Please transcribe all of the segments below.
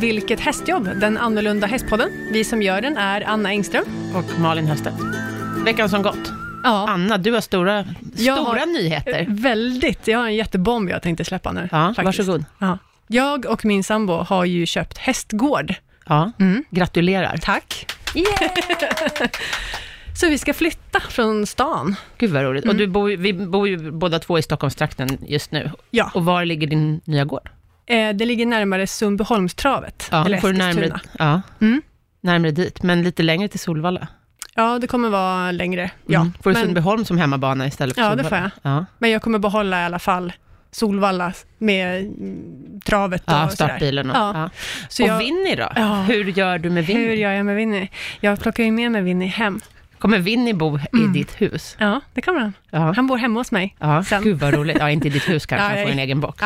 Vilket hästjobb? Den annorlunda hästpodden. Vi som gör den är Anna Engström. Och Malin Höstedt. Veckan som gått. Ja, Anna, du har stora, Jag stora har- nyheter. väldigt. Jag har en jättebomb jag tänkte släppa nu. Ja, faktiskt. varsågod. Ja. Jag och min sambo har ju köpt hästgård. Ja, Mm. gratulerar. Tack. Så vi ska flytta från stan. Gud vad roligt. Mm. Och du bor, vi bor ju båda två i Stockholmstrakten just nu. Ja, Och var ligger din nya gård? Eh, det ligger närmare Sundbyholmstravet. Ja, eller får närmare, ja, Mm. närmare dit, men lite längre till Solvalla. Ja, det kommer vara längre. Ja, Mm. Får du men, Sundbyholm som hemmabana istället för Ja, det Solvalla? får Ja, men jag kommer behålla i alla fall Solvalla med mm, travet och ja sådär. startbilen och... Ja. Ja. Så och jag, Winnie då? Ja. Hur gör du med Winnie? hur gör jag med Winnie? Jag plockar ju med mig Winnie hem. Kommer Winnie bo Mm. i ditt hus? Ja, det kommer han. Ja. Han bor hemma hos mig. Ja, Sen. gud vad roligt. Ja, inte i ditt hus kanske, han får en egen box.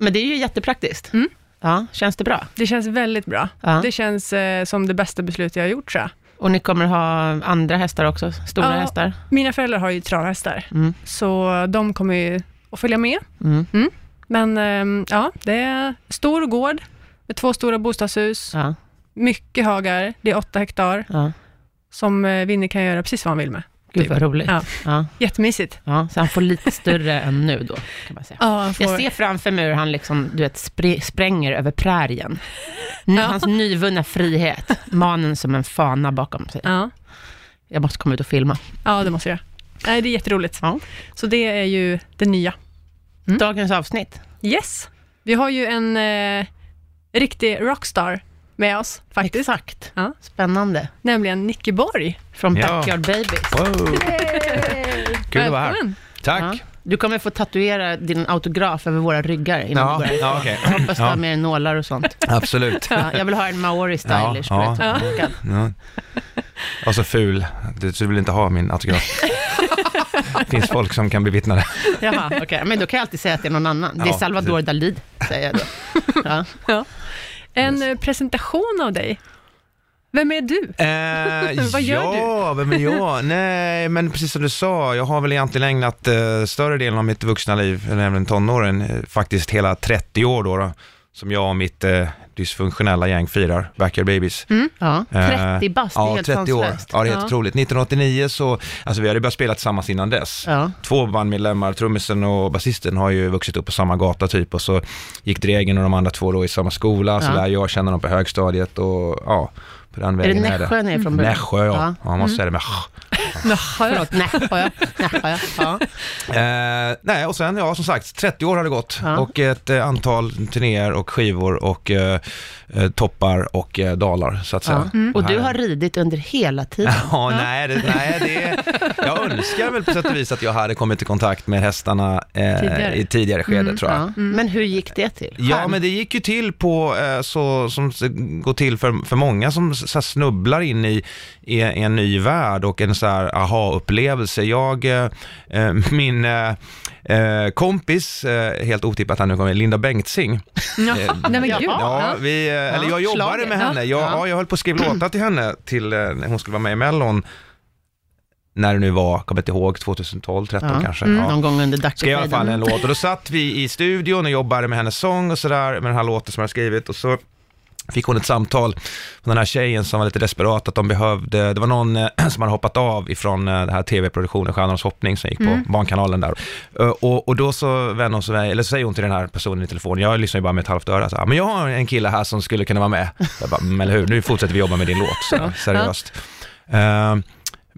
Men det är ju jättepraktiskt. Mm. Ja, känns det bra? Det känns väldigt bra. Ja. Det känns eh, som det bästa beslut jag har gjort, tror jag. Och ni kommer ha andra hästar också? Stora Ja. hästar? Mina föräldrar har ju travhästar, Mm. så de kommer ju att följa med. Mm. Men ehm, ja, det är stor gård med två stora bostadshus, Ja, mycket hagar, det är åtta hektar, ja. som eh, Winnie kan göra precis vad han vill med. Gud Typ. vad roligt. Ja. Ja. Ja. Jättemysigt. så han får lite större än nu då, kan man säga. Ja, får... Jag ser framför mig hur han liksom, du vet, spre- spränger över prärien. Ja. Hans nyvunna frihet, manen som en fana bakom sig. ja. Jag måste komma ut och filma. ja, det måste jag. Nej, det är jätteroligt. Ja. Så det är ju det nya. Mm. Dagens avsnitt. Yes. Vi har ju en eh, riktig rockstar med oss, faktiskt. Exakt. Ja. Spännande. Nämligen Nicke Borg. Från Ja. Backyard Babies. Wow. Kul att vara här. Tack. Ja. Du kommer få tatuera din autograf över våra ryggar innan Ja, du börjar. ja. Jag hoppas du Ja. har med nålar och sånt. Absolut. Ja, jag vill ha en maori stylish, Ja, ja. Ja. Ja. Och så ful. Du, du vill inte ha min autograf. Det finns folk som kan bevittna det. Jaha, okej. Men då kan jag alltid säga att det är någon annan. det är Salvador Dalí, säger jag då. Ja. En eh, presentation av dig. Vem är du? Eh, Vad gör ja, vem är jag? Nej, men precis som du sa, jag har väl egentligen ägnat eh, större delen av mitt vuxna liv, nämligen tonåren, eh, faktiskt hela 30 år då, då som jag och mitt eh, dysfunktionella gäng firar, Backyard Babies. Ja. Eh, 30 bast, det är Ja, helt 30 år. sanslöst. Ja, det är helt Ja. otroligt. 1989 så, alltså vi hade börjat spela tillsammans innan dess. Ja. Två bandmedlemmar, trummisen och basisten har ju vuxit upp på samma gata typ och så gick Dregen och de andra två då i samma skola, så Ja. lär jag känna dem på högstadiet och ja, på den Är det vägen Nässjö ni är från början? Nässjö, ja. Ja. ja. man måste säga det med Förlåt, Nässjö. Nässjö. Ja. Eh, nej, och sen, ja som sagt, 30 år har det gått Ja. och ett eh, antal turnéer och skivor och eh, eh, toppar och eh, dalar så att säga. Ja. Och du har ridit under hela tiden. Ja, nej, det, nej det, jag önskar väl på sätt och vis att jag hade kommit i kontakt med hästarna eh, Tidigare. i tidigare skede Mm, tror jag. Ja. Men hur gick det till? Ja, men det gick ju till på så som går till för, för många som så här, snubblar in i, i, en ny värld och en så här aha-upplevelse. Jag, eh, eh, min eh, eh, kompis, eh, helt otippat här nu kommer, Linda Bengtzing. Ja. Eh, Nej men gud. Ja, vi, eh, eller jag jobbade med henne. Jag, Ja. ja. jag höll på att skriva låtar till henne till, eh, när hon skulle vara med i Mellon. När det nu var, kommer inte ihåg, 2012, 13 Ja. kanske. Mm. Ja Någon gång under skrev i alla fall en låt och då satt vi i studion och jobbade med hennes sång och sådär, med den här låten som jag har skrivit och så fick hon ett samtal från den här tjejen som var lite desperat att de behövde, det var någon eh, som hade hoppat av ifrån eh, den här tv-produktionen Stjärnornas hoppning som gick på Barnkanalen där. Eh, Och, och då så vänder hon sig, eller så säger hon till den här personen i telefon, jag lyssnar ju bara med ett halvt öra, så här, men jag har en kille här som skulle kunna vara med. Jag bara, "Mm, eller hur, nu fortsätter vi jobba med din låt, så, seriöst. Eh,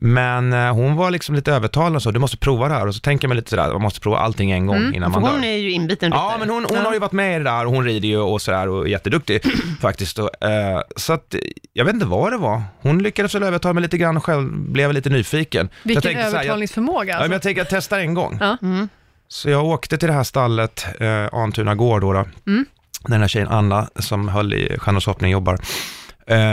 men eh, hon var liksom lite övertalande och så, du måste prova det här. Och så tänker man lite sådär, man måste prova allting en gång innan Mm. För man hon dör. är ju inbiten Ja, ryttare. men hon, hon har ju varit med i det där och hon rider ju och sådär och är jätteduktig faktiskt. Och, eh, så att, jag vet inte vad det var. Hon lyckades väl övertala mig lite grann och själv blev lite nyfiken. jag Vilken tänkte så här, jag, övertalningsförmåga. ja, Alltså. men jag tänker att testa en gång. Ja. Mm. Så jag åkte till det här stallet, eh, Antuna gård då, då Mm. den här tjejen Anna som höll i Stjärnornas hoppning jobbar,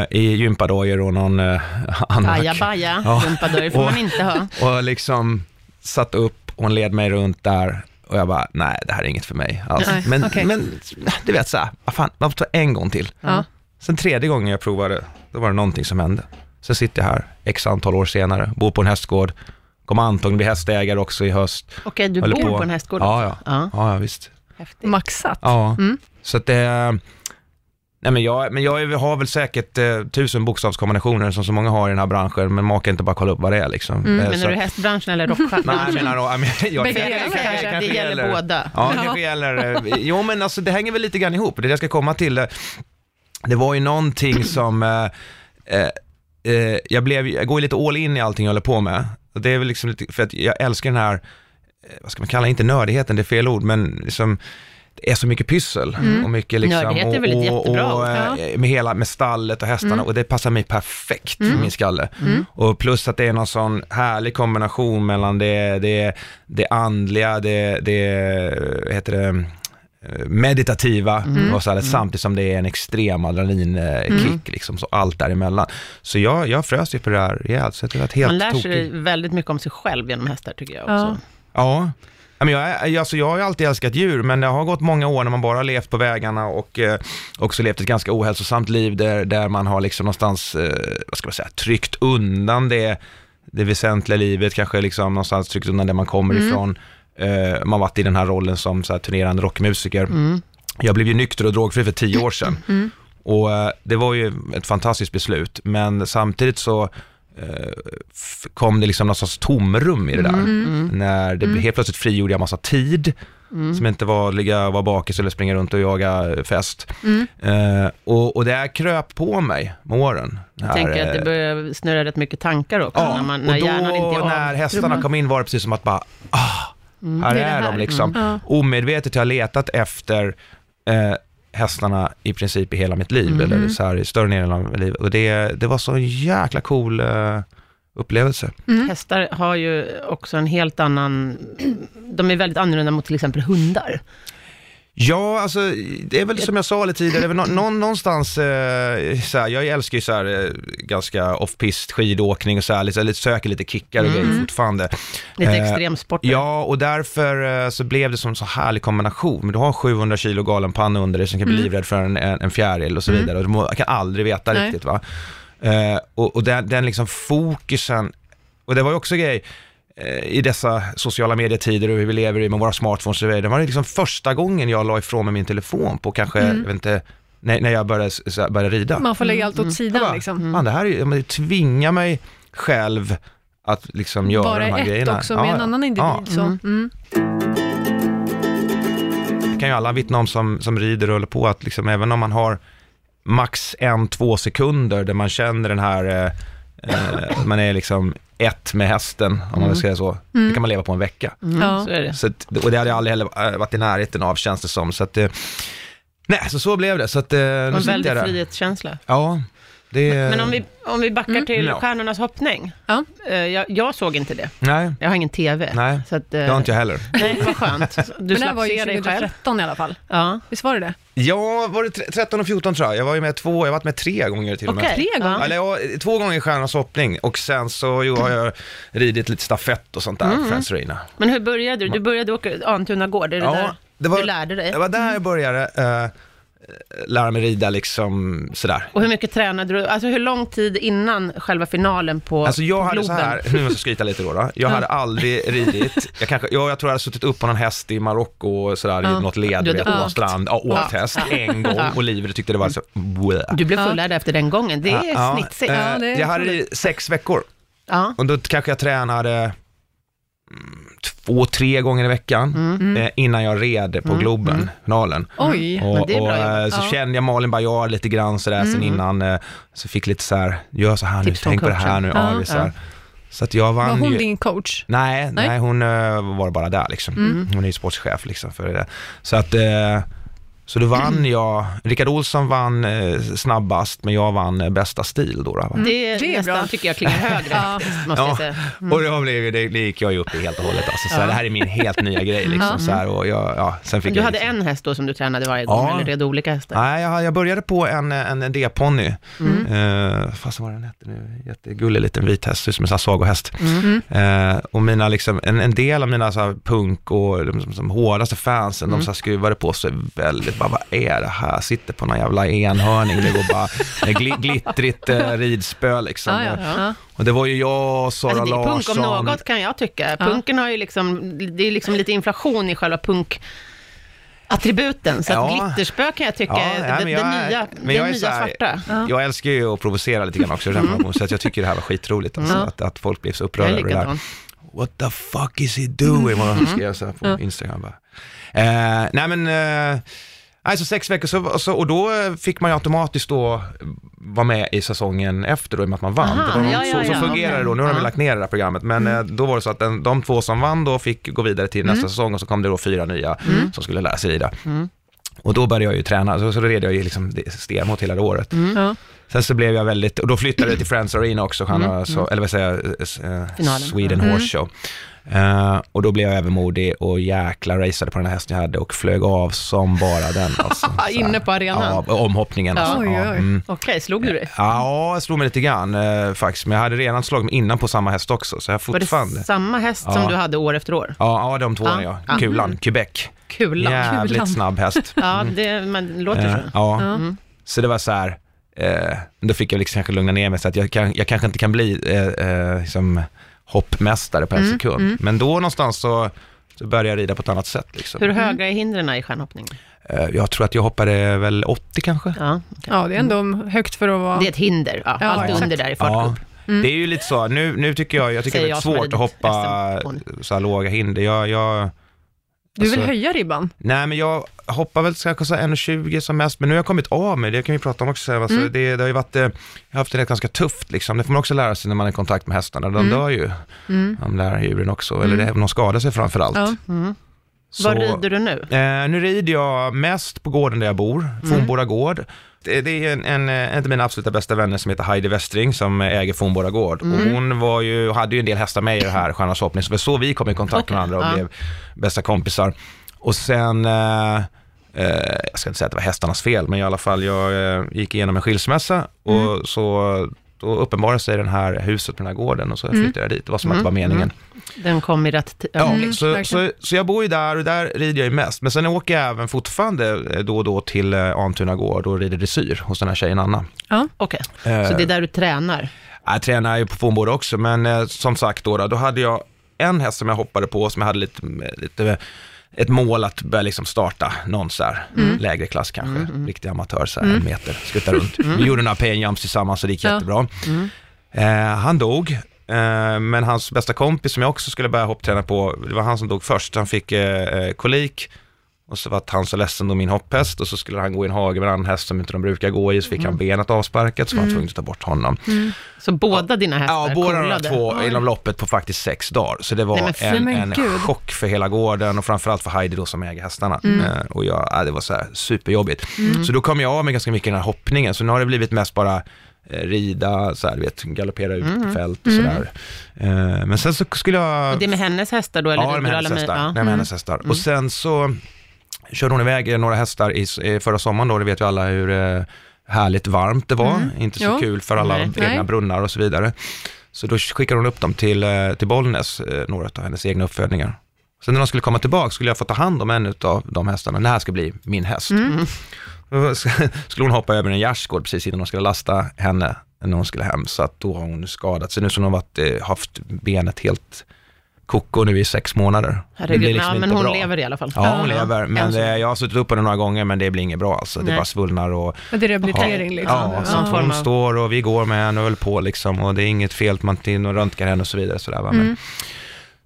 i gympadojor och någon eh, annan Ajabaja, Ja. rumpadörr får Och- man inte ha. och liksom satt upp, hon led mig runt där och jag bara, nej det här är inget för mig alls. Nej, Men, okej. men du vet såhär, vad fan, man får ta en gång till. Ja. Sen tredje gången jag provade, då var det någonting som hände. Sen sitter jag här, x antal år senare, bor på en hästgård, kommer antagligen bli hästägare också i höst. Okej, du Håller bor på. på. en hästgård Ja, också? ja. ja. Ja, ja visst. Häftigt. Maxat. Ja, Mm. så att det, Nej, men jag, men jag har väl säkert eh, tusen bokstavskombinationer som så många har i den här branschen, men man kan inte bara kolla upp vad det är liksom. Eh, Menar så- du hästbranschen eller rockstjärnan? Nej, jag menar jag jag, Bägge kanske- delar kanske- kanske, det gäller båda. Ja, Ja. kanske gäller, eh, jo men alltså det hänger väl lite grann ihop, det det jag ska komma till. Eh, Det var ju någonting som, eh, eh, eh, jag, blev, jag går ju lite all in i allting jag håller på med. Det är väl liksom lite, för att jag älskar den här, vad ska man kalla, inte nördigheten, det är fel ord, men liksom, det är så mycket pyssel och mycket liksom, Nördighet är väl och, jättebra och, eh, med hela, med stallet och hästarna och det passar mig perfekt för min skalle. Och plus att det är någon sån härlig kombination mellan det, det, det andliga, det, det, heter det, eh, meditativa och så här, samtidigt som det är en extrem adrenalinkick, liksom, så allt däremellan. Så jag, jag frös ju på det här rejält, så det var helt Man lär sig tokigt. väldigt mycket om sig själv genom hästar tycker jag Ja. också. Ja. Ja, men jag, alltså jag har ju alltid älskat djur, men det har gått många år när man bara har levt på vägarna och eh, också levt ett ganska ohälsosamt liv där, där man har liksom någonstans, eh, vad ska man säga, tryckt undan det, det väsentliga livet, kanske liksom någonstans tryckt undan där man kommer ifrån. Eh, man har varit i den här rollen som så här, turnerande rockmusiker. Jag blev ju nykter och drogfri för tio år sedan. Och eh, det var ju ett fantastiskt beslut, men samtidigt så kom det liksom någon sorts tomrum i det där. När det blev helt plötsligt frigjorde jag massa tid, som inte var ligga, vara bakis eller springa runt och jaga eh, fest. Eh, och, och det här kröp på mig med åren. Jag tänker att det eh, börjar snurra rätt mycket tankar också, Ja, när, man, när och då hjärnan när hästarna kom in var det precis som att bara, ah, här det är är det de här. liksom. Ja. Omedvetet har jag letat efter eh, hästarna i princip i hela mitt liv, eller så här i större delen av mitt liv. Och det, det var så en jäkla cool eh, upplevelse. Hästar har ju också en helt annan, de är väldigt annorlunda mot till exempel hundar. Ja, alltså det är väl som jag sa lite tidigare, det är väl nå, nå, någonstans, eh, så här, jag älskar ju så här, eh, ganska off-pist skidåkning och så här, lite, lite, söker lite kickar och grejer fortfarande. Lite Eh, extremsporter. Ja, och därför eh, så blev det som en så härlig kombination. Men du har 700 kilo galenpanna under dig som kan bli livrädd för en, en, en fjäril och så vidare. Och du må, kan aldrig veta Nej. riktigt va. Eh, och och den, den liksom fokusen, och det var ju också grej, i dessa sociala medietider och hur vi lever i med våra smartphones och så vidare. Det var liksom första gången jag la ifrån mig min telefon på kanske, jag vet inte, när, när jag började, så här, började rida. Man får lägga allt åt Jag sidan bara, liksom. Fan, det här är det tvingar mig själv att liksom göra Vara de här ett grejerna. också Ja, med en ja. annan individ. Ja. Så. Mm. Det kan ju alla vittna om som, som rider och håller på, att liksom, även om man har max en, två sekunder där man känner den här, eh, eh, man är liksom ett med hästen, om man vill säga så, det kan man leva på en vecka. Mm, Ja. Så är det. Så att, och det hade jag aldrig heller eh, varit i närheten av, känns det som. Så att, eh, nej, så så blev det. Så att, eh, nu En väldig frihetskänsla. Ja, det... Men om vi, om vi backar till Ja. Stjärnornas hoppning. Ja. Eh, Jag, jag såg inte det. Nej, Jag har ingen TV. nej, Så att, eh, det har inte jag heller. Nej, vad skönt. Du Men det här var ju se dig själv. 2013 i alla fall. Ja. Visst var det det? Ja, var det tre- 13 och 14 tror jag. Jag var ju med två, jag har varit med tre gånger till och med. Tre gånger? Eller ja, två gånger i Stjärnornas hoppning och sen så jo, har jag ridit lite stafett och sånt där, Mm. Friends Arena. Men hur började du? Du började åka Antuna gård, är det Ja, där det var- du lärde dig? Det var där jag började eh, lära mig rida liksom sådär. Och hur mycket tränade du? Alltså hur lång tid innan själva finalen på, Alltså jag på hade så här, nu måste jag skryta lite då, då. jag hade aldrig ridit, jag, kanske, jag, jag tror jag hade suttit upp på någon häst i Marocko och sådär Ja. i något led, Du vet, på strand, ja, åkt Ja. häst en gång och livet tyckte det var så, bleh. Du blev fullärd efter den gången, det är Ja, snitsigt. eh, Ja, det är jag hade i sex veckor Ja. och då kanske jag tränade två, tre gånger i veckan eh, innan jag red på Globen, finalen. Oj. Och, det är och bra eh, jobbat. så Ja. kände jag Malin Baryard lite grann sådär sen innan, eh, så fick lite så här, gör så här nu, Tips från tänk på det här nu. Ja. Ja, så, här. så att jag Var vann hon ju. din coach? Nej, nej, Nej? hon eh, var bara där liksom. Hon är ju sportchef liksom för det. Så att, eh, så då vann jag, Rickard Olsson vann eh, snabbast, men jag vann eh, bästa stil då. då va? Det, Det är nästan bra. tycker jag klingar högre, Ja. faktiskt, måste jag Ja, säga. och då blev, ju- det, det gick jag ju upp i helt och hållet. Alltså, så här, Ja. Det här är min helt nya grej liksom. Ja. Så här, och jag, ja, sen fick Men du jag hade liksom, en häst då som du tränade varje gång, Ja. eller red olika hästar? Nej, jag, jag började på en, en D-ponny. Mm. Eh, fast vad var den hette nu? Jättegullig liten vit häst, ser ut som en sån här sagohäst. Mm. Eh, och mina, liksom, en, en del av mina så här, punk och de, som, som hårdaste fansen, Mm. de så här, skruvade på sig väldigt, bara vad är det här? Sitter på någon jävla enhörning, det går bara gli, glittrigt eh, ridspö liksom. Ja, ja. ja. Och det var ju jag och Sara Alltså, det är punk Larsson. om något kan jag tycka. Ja. Punken har ju liksom, det är liksom lite inflation i själva punk attributen. Så att Ja. glitterspö kan jag tycka Ja, är nej, det, men det jag är- nya, men det jag är nya här- svarta. Jag älskar ju att provocera lite grann också, mm. så att jag tycker det här var skitroligt. Alltså, Ja. att, att folk blev så Jag upprörda över det likadan. What the fuck is he doing? Vad de skrev så här på Instagram bara. Eh, nej men, eh, alltså sex veckor så, så, och då eh, fick man ju automatiskt då vara med i säsongen efter då, i och med att man vann. Aha, var- ja, ja, så, så ja, fungerar det då, nu har de okej. lagt ner det här programmet, men eh, då var det så att den, de två som vann då fick gå vidare till nästa säsong och så kom det då fyra nya som skulle lära sig rida. Och då började jag ju träna, så, så då red jag ju liksom stenhårt hela det året. Ja. Sen så blev jag väldigt, och då flyttade jag till Friends Arena också, mm. så, eller vad säger jag, eh. Sweden Horse Show. Eh, och då blev jag övermodig och jäkla raceade på den här hästen jag hade och flög av som bara den. Alltså. Inne på arenan? Ja, omhoppningen. Ja. Alltså. Oj, Ja, mm. Okej, slog du dig? ja, jag slog mig lite grann eh, faktiskt, men jag hade redan slagit mig innan på samma häst också, så jag har Var det fortfarande... samma häst som Ja. du hade år efter år? Ja, ja, de två Ja. ja. Kulan, Quebec. Kulan. Jävligt Kulan. snabb häst. Ja, det, men, låter Eh, så. ja. Mm. Så det var så här, eh, då fick jag liksom kanske lugna ner mig så att jag, kan, jag kanske inte kan bli eh, eh, liksom hoppmästare på en Mm, sekund. Men då någonstans så, så började jag rida på ett annat sätt. Liksom. Hur höga är hindren i stjärnhoppning? Eh, jag tror att jag hoppade väl 80 kanske. Ja, ja, det är ändå högt för att vara... det är ett hinder. Ja, Ja, allt exakt. under där är Ja, fartgupp. det är ju lite så. Nu, nu tycker jag, jag tycker det är jag svårt att hoppa så här låga hinder. Jag, jag, Du vill alltså- höja ribban? Nej, men jag hoppar väl kanske så här 1,20 som mest, men nu har jag kommit av med det, kan vi prata om också. Alltså, Mm. det, det har ju varit, eh, jag har haft det ganska tufft liksom. Det får man också lära sig när man är i kontakt med hästarna. De Mm. dör ju, de där djuren också, eller det, de skadar sig framför allt. Ja. Mm. Så, Var rider du nu? Eh, nu rider jag mest på gården där jag bor, Mm. Fornboda gård. Det, det är en, en, en av mina absoluta bästa vänner som heter Heidi Westring som äger Fornboda gård. Mm. Och hon var ju, hade ju en del hästar med i det här Stjärnornas hoppning, så det var så vi kom i kontakt Okej, med varandra och ja. blev bästa kompisar. Och sen, eh, eh, jag ska inte säga att det var hästarnas fel, men i alla fall jag eh, gick igenom en skilsmässa och Mm. så då uppenbarade sig den här huset på den här gården och så Mm. flyttade jag dit. Det var som att det var meningen. Den kom i rätt t- Ja, ögonblick. så, så, så jag bor ju där och där rider jag ju mest. Men sen åker jag även fortfarande eh, då och då till eh, Antuna gård och rider dressyr hos den här tjejen Anna. Okej, Eh, så det är där du tränar? Jag tränar ju på Fornboda också, men eh, som sagt då, då, då hade jag en häst som jag hoppade på som jag hade lite, lite ett mål att börja liksom starta någon så här lägre klass kanske, riktig amatör så här, en meter, skutta runt. Vi gjorde några pain jumps tillsammans och det gick Ja. jättebra. Eh, han dog, eh, men hans bästa kompis som jag också skulle börja hoppträna på, det var han som dog först. Han fick eh, eh, kolik och så var han så ledsen då min hopphäst och så skulle han gå i en hage med en annan häst som inte de brukar gå i, så fick han benet avsparkat så var han tvungen att ta bort honom. Så båda dina hästar Ja, båda de två inom loppet på faktiskt sex dagar. Så det var Nej, men en, en chock för hela gården och framförallt för Heidi då som äger hästarna. Eh, och jag, ja, det var så här superjobbigt. Så då kom jag av med ganska mycket i den här hoppningen. Så nu har det blivit mest bara eh, rida, så här, vet, galoppera ut på fält och sådär. Eh, men sen så skulle jag... Och det är med hennes hästar då? Eller Ja, rider med hennes hästar. Ja. Mm. Nej, med hennes hästar. Och sen så körde hon iväg några hästar i, i förra sommaren då, det vet ju alla hur eh, härligt varmt det var. Inte så Jo. kul för alla Nej. egna brunnar och så vidare. Så då skickade hon upp dem till, eh, till Bollnäs, eh, några av hennes egna uppfödningar. Sen när de skulle komma tillbaka skulle jag få ta hand om en av de hästarna. Det här ska bli min häst. Då skulle hon hoppa över en gärdsgård precis innan de skulle lasta henne när hon skulle hem. Så att då har hon skadat sig. Nu så hon har varit, eh, haft benet helt koko nu i sex månader. Det Herregud, blir liksom ja, men inte hon bra. lever i alla fall. Ja, hon lever. Men det, jag har suttit upp på den några gånger, men det blir inget bra alltså. Det Nej. bara svullnar och Men det är rehabilitering liksom? Ja, så form hon står och vi går med henne och håller på liksom och det är inget fel, man röntgar henne och så vidare. Sådär, va? Men,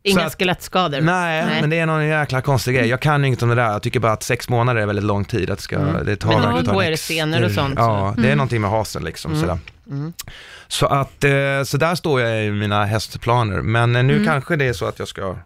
Inga Så att- skelettskador? nej, men det är någon jäkla konstig grej. Jag kan inget om det där. Jag tycker bara att sex månader är väldigt lång tid. Att ska, det tar Men en är det extra- senor och sånt, så- Ja, det är någonting med hasen liksom. Sådär. Så att, eh, så där står jag i mina hästplaner. Men eh, nu kanske det är så att jag ska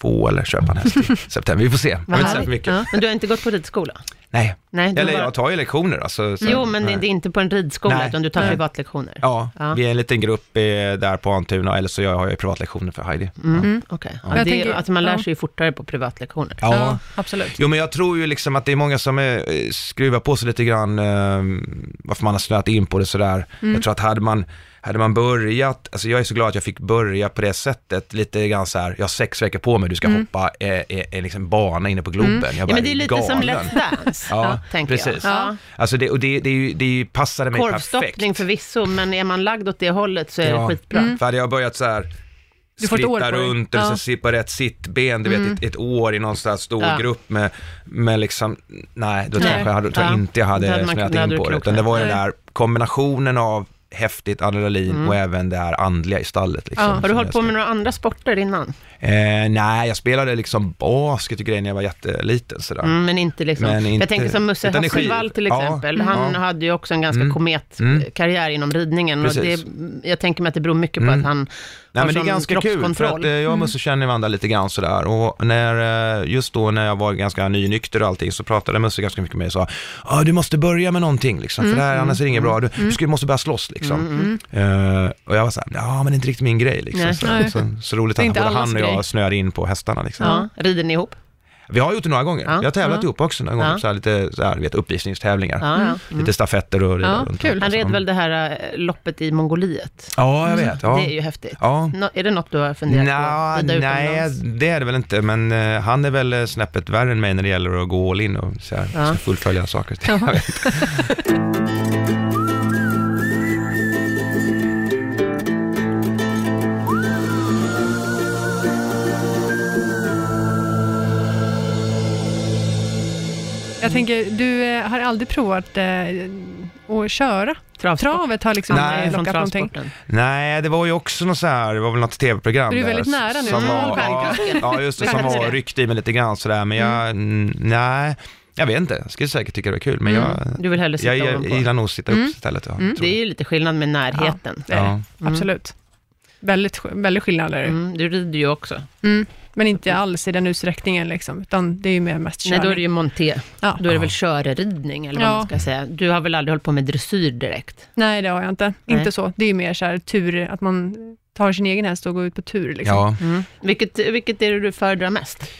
få eller köpa en häst i september. Vi får se. Jag vill inte säga för mycket. Ja. Men du har inte gått på ridskola? Nej, Nej, eller bara- jag tar ju lektioner alltså. så- Jo, men det, nej. det är inte på en ridskola, Nej. utan du tar Nej. privatlektioner? Ja, Ja. vi är en liten grupp eh, där på Antuna, eller så jag har jag privatlektioner för Heidi. Mm. Okej. Ja. Jag det, tänker- alltså man lär ja. sig ju fortare på privatlektioner. Ja. Ja, absolut. Jo, men jag tror ju liksom att det är många som eh, skruvar på sig lite grann eh, varför man har snöat in på det sådär. Jag tror att hade man, hade man börjat, alltså jag är så glad att jag fick börja på det sättet, lite grann så här, jag har sex veckor på mig, du ska hoppa eh, eh, en liksom bana inne på Globen. Jag Ja, bara, men det är lite som galen. Let's Dance, Ja, tänker precis. jag. Ja. Alltså det, och det, det, det passade mig Korvstoppning perfekt. förvisso, men är man lagd åt det hållet så är Ja. det skitbra. För hade jag börjat så här, Du skritta runt eller Ja. så på rätt sittben, du vet Mm. ett, ett år i någon sån här stor Ja. grupp med, med liksom, nej, då Nej. kanske jag hade, tror jag Ja. inte jag hade snöat in på det, utan det var den där kombinationen av häftigt adrenalin Mm. och även det här andliga i stallet. Liksom, Ja. Har du hållit på med några andra sporter innan? Eh, nej, jag spelade liksom basket och grejer när jag var jätteliten sådär. Mm, men inte liksom... Men inte- jag tänker som Musse Hasselvall till Ja, exempel. mm. Han Ja. hade ju också en ganska Mm. kometkarriär inom ridningen. Och det, jag tänker mig att det beror mycket på Mm. att han Nej men det är ganska kul, för att eh, jag och Musse känner varandra lite grann sådär. Och när, eh, just då när jag var ganska nynykter och allting så pratade Musse ganska mycket med mig och sa, ja du måste börja med någonting liksom, för det här annars är det inget bra, du, du ska, måste börja slåss liksom. Mm, Eh, och jag var såhär, ja men det är inte riktigt min grej liksom. Så, så, så roligt att både han och jag grej. snöade in på hästarna liksom. Ja. Rider ni ihop? Vi har gjort det några gånger, Ja. vi har tävlat Ja. ihop också några gånger, Ja. så här, lite så här, vet, uppvisningstävlingar. Ja. Mm. Lite stafetter och rida runt. kul. Han red Mm. väl det här eh, loppet i Mongoliet? Ja, jag vet. Ja. Det är ju häftigt. Nå- är det något du har funderat Nja, på? Nej, det är det väl inte, men eh, han är väl eh, snäppet värre än mig när det gäller att gå all in och så här, fullfölja saker Jag. Jag tänker, du eh, har aldrig provat eh, att köra? Travsport? Travet har liksom Nej, eh, från lockat någonting. Nej, det var ju också något så här, det var väl något tv-program Du är väldigt nära nu. Som Mm, var, ja, ja, just det, som var ryckte i mig lite grann sådär, men jag, mm. nej, jag vet inte, jag skulle säkert tycka det var kul, men Mm. jag, Du vill hellre sitta jag, jag gillar nog att sitta upp Mm. istället. Ja, Mm. Det är ju lite skillnad med närheten. Det är det. Ja. Mm. Absolut. Väldigt, väldigt skillnad är det. Mm, du rider ju också. Mm. Men inte alls i den utsträckningen, liksom, utan det är ju mer mest körning. Nej, då är det ju monté. ja. Då är det väl körridning, eller vad Ja. man ska säga. Du har väl aldrig hållit på med dressyr direkt? Nej, det har jag inte. Nej. Inte så. Det är ju mer så här tur, att man tar sin egen häst och går ut på tur. Liksom. Ja. Vilket, vilket är det du föredrar mest?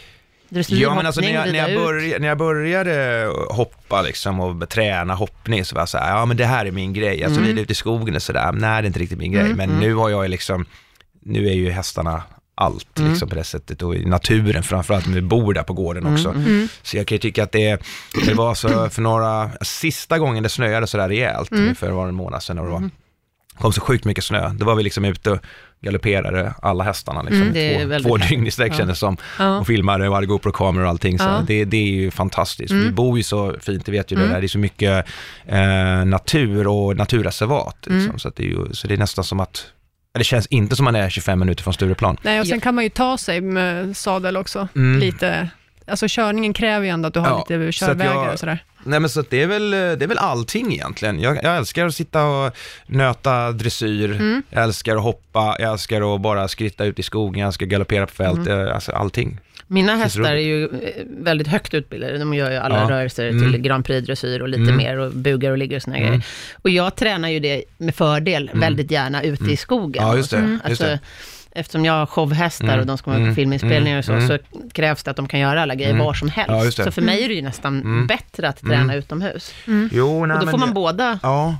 Dressyr, Ja, men alltså när jag, när, jag började, när jag började hoppa liksom och träna hoppning så var jag så här, ja men det här är min grej, alltså Mm. rida ut i skogen och sådär, nej det är inte riktigt min grej, Mm, men mm. nu har jag ju liksom, nu är ju hästarna allt Mm. liksom på det sättet och i naturen framförallt, men vi bor där på gården också. Mm, Mm. Så jag kan ju tycka att det, det var så för några, sista gången det snöade sådär rejält, Mm. ungefär var en månad sedan och det var, Mm. kom så sjukt mycket snö, då var vi liksom ute och galopperade alla hästarna liksom, Mm, två, två dygn i sträck Ja. kändes som Ja. och filmade och hade GoPro-kameror och allting. Så Ja. det, det är ju fantastiskt. Mm. Vi bor ju så fint, det vet ju Mm. det. Det är så mycket eh, natur och naturreservat. Liksom. Mm. Så, det är ju, så det är nästan som att, det känns inte som man är 25 minuter från Stureplan. Nej, och sen kan man ju ta sig med sadel också. Mm. Lite, alltså körningen kräver ju ändå att du har Ja, lite så att körvägar jag- och sådär. Nej men så att det är väl, det är väl allting egentligen. Jag, jag älskar att sitta och nöta dressyr, Mm. jag älskar att hoppa, jag älskar att bara skritta ut i skogen, jag älskar att galoppera på fält, Mm. eh, alltså allting. Mina hästar är ju eh, väldigt högt utbildade. De gör ju alla Ja. rörelser Mm. till Grand Prix-dressyr och lite Mm. mer och bugar och ligger och såna Mm. grejer. Och jag tränar ju det med fördel Mm. väldigt gärna ute Mm. i skogen. Ja, just det, Och så. just Alltså, det. Eftersom jag har showhästar Mm. och de ska vara på Mm. filminspelningar och så, Mm. så krävs det att de kan göra alla grejer Mm. var som helst. Ja, så för mig är det ju nästan Mm. bättre att träna Mm. utomhus. Jo, nej, och då får man det- båda... Ja.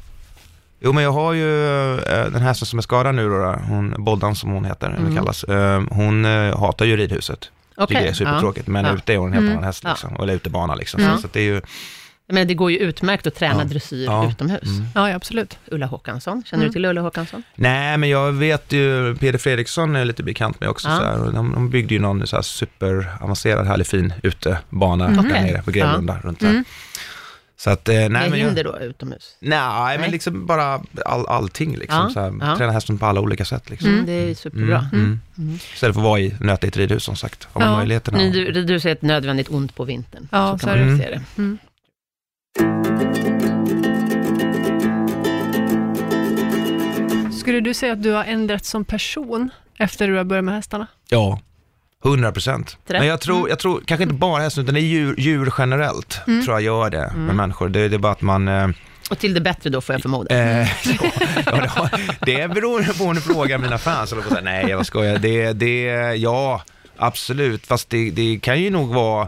Jo, men jag har ju eh, den hästen som är skadad nu då, hon, Boldan som hon heter, eller Mm. kallas, eh, hon eh, hatar ju ridhuset. Okej, Tycker det är supertråkigt, men Ja. ute är hon en helt Mm. annan häst Ja. liksom, eller utebana liksom. Ja. Så, så det är ju, Ja. Men det går ju utmärkt att träna Ja. dressyr Ja. utomhus. mm. Ja, ja, absolut. Ulla Håkansson, känner Mm. du till Ulla Håkansson? Nej, men jag vet ju, Peder Fredriksson är lite bekant med också, Ja. så här, och de, de byggde ju någon så här superavancerad, härlig fin utebana Mhm. där nere på Grevlunda, runt där. Mm. Så att, eh, nej Med men jag, hinder då utomhus? Nej, men Nej. liksom bara all, allting liksom. Ja, Så här, ja. Träna hästen på alla olika sätt liksom. Mm. Det är superbra. Mm. Mm. Istället för att vara i, nöta i ett ridhus som sagt. Har man Ja. möjligheterna. Ni, du, du säger ett nödvändigt ont på vintern. Ja, så så kan är man se det. Mm. Skulle du säga att du har ändrats som person efter du har börjat med hästarna? Ja, 100 procent. Men jag tror, jag tror, kanske inte bara hästen, utan det är djur, djur generellt, Mm. tror jag gör det med Mm. människor. Det, det är bara att man... Eh, Och till det bättre då får jag förmoda. eh, ja, ja, det, har- det beror på om du frågar mina fans, eller på säga, nej, jag skojar. Det, det, ja, absolut. Fast det, det kan ju nog vara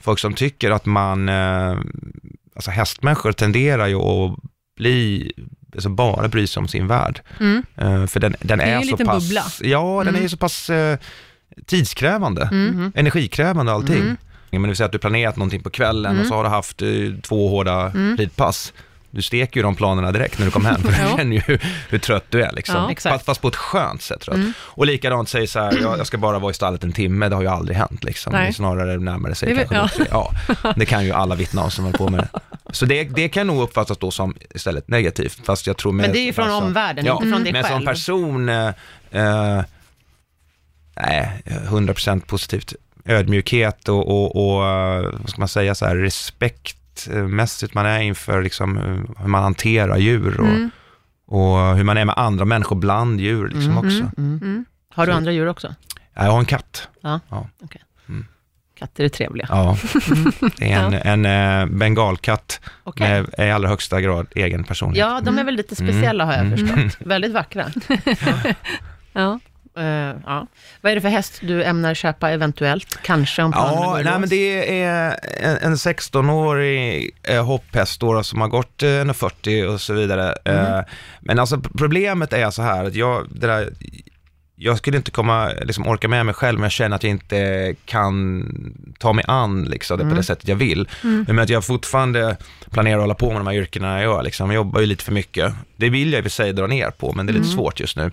folk som tycker att man, eh, alltså hästmänniskor tenderar ju att bli, alltså bara bry sig om sin värld. Mm. Eh, för den, den är är, ju en liten pass, bubbla. ja den är Mm. ju så pass eh, tidskrävande, Mm. Mhm. energikrävande och allting. Mm. Men vill säga att du planerat någonting på kvällen Mm. och så har du haft eh, två hårda Mm. ridpass. du steker ju de planerna direkt när du kommer hem, för du känner ju hur, hur trött du är liksom. Ja. Exakt. fast, på ett skönt sätt tror jag. Mm. Och likadant säger så här, jag, jag ska bara vara i stallet en timme, det har ju aldrig hänt liksom. Nej. Det är snarare närmare sig Det kanske. Ja. ja, det kan ju alla vittna om som håller på med det. Så det, det kan nog uppfattas då som istället negativt, fast jag tror med... Men det är ju från alltså- omvärlden, ja, inte från dig men som själv. person, eh, eh, nej, 100% positivt. Ödmjukhet och, och, och, eh, vad ska man säga, så här, respektmässigt man är inför liksom, hur- hur man hanterar djur och, Mm. och hur man är med andra människor bland djur liksom Mm, också. Mm. Har du Så- andra djur också? Jag har en katt. Katter är trevliga. Ja, det är en, en eh, bengalkatt Okej. med i allra högsta grad egen personlighet. Ja, de är väl lite speciella har jag Mm. förstått. Väldigt vackra. Ja. Eh, ja. Vad är det för häst du ämnar köpa eventuellt? Kanske om planerna Ja, går nej, men det är en, en 16-årig eh, hopphäst då, som har gått eh, 1,40 och så vidare. Mm. Eh, men alltså problemet är så här att jag, det där, jag skulle inte komma, liksom orka med mig själv, men jag känner att jag inte kan ta mig an liksom, det på Mm. det sättet jag vill. Mm. Men att jag fortfarande planerar att hålla på med de här yrkena jag gör, liksom. jag jobbar ju lite för mycket. Det vill jag i och för sig dra ner på, men det är lite Mm. svårt just nu.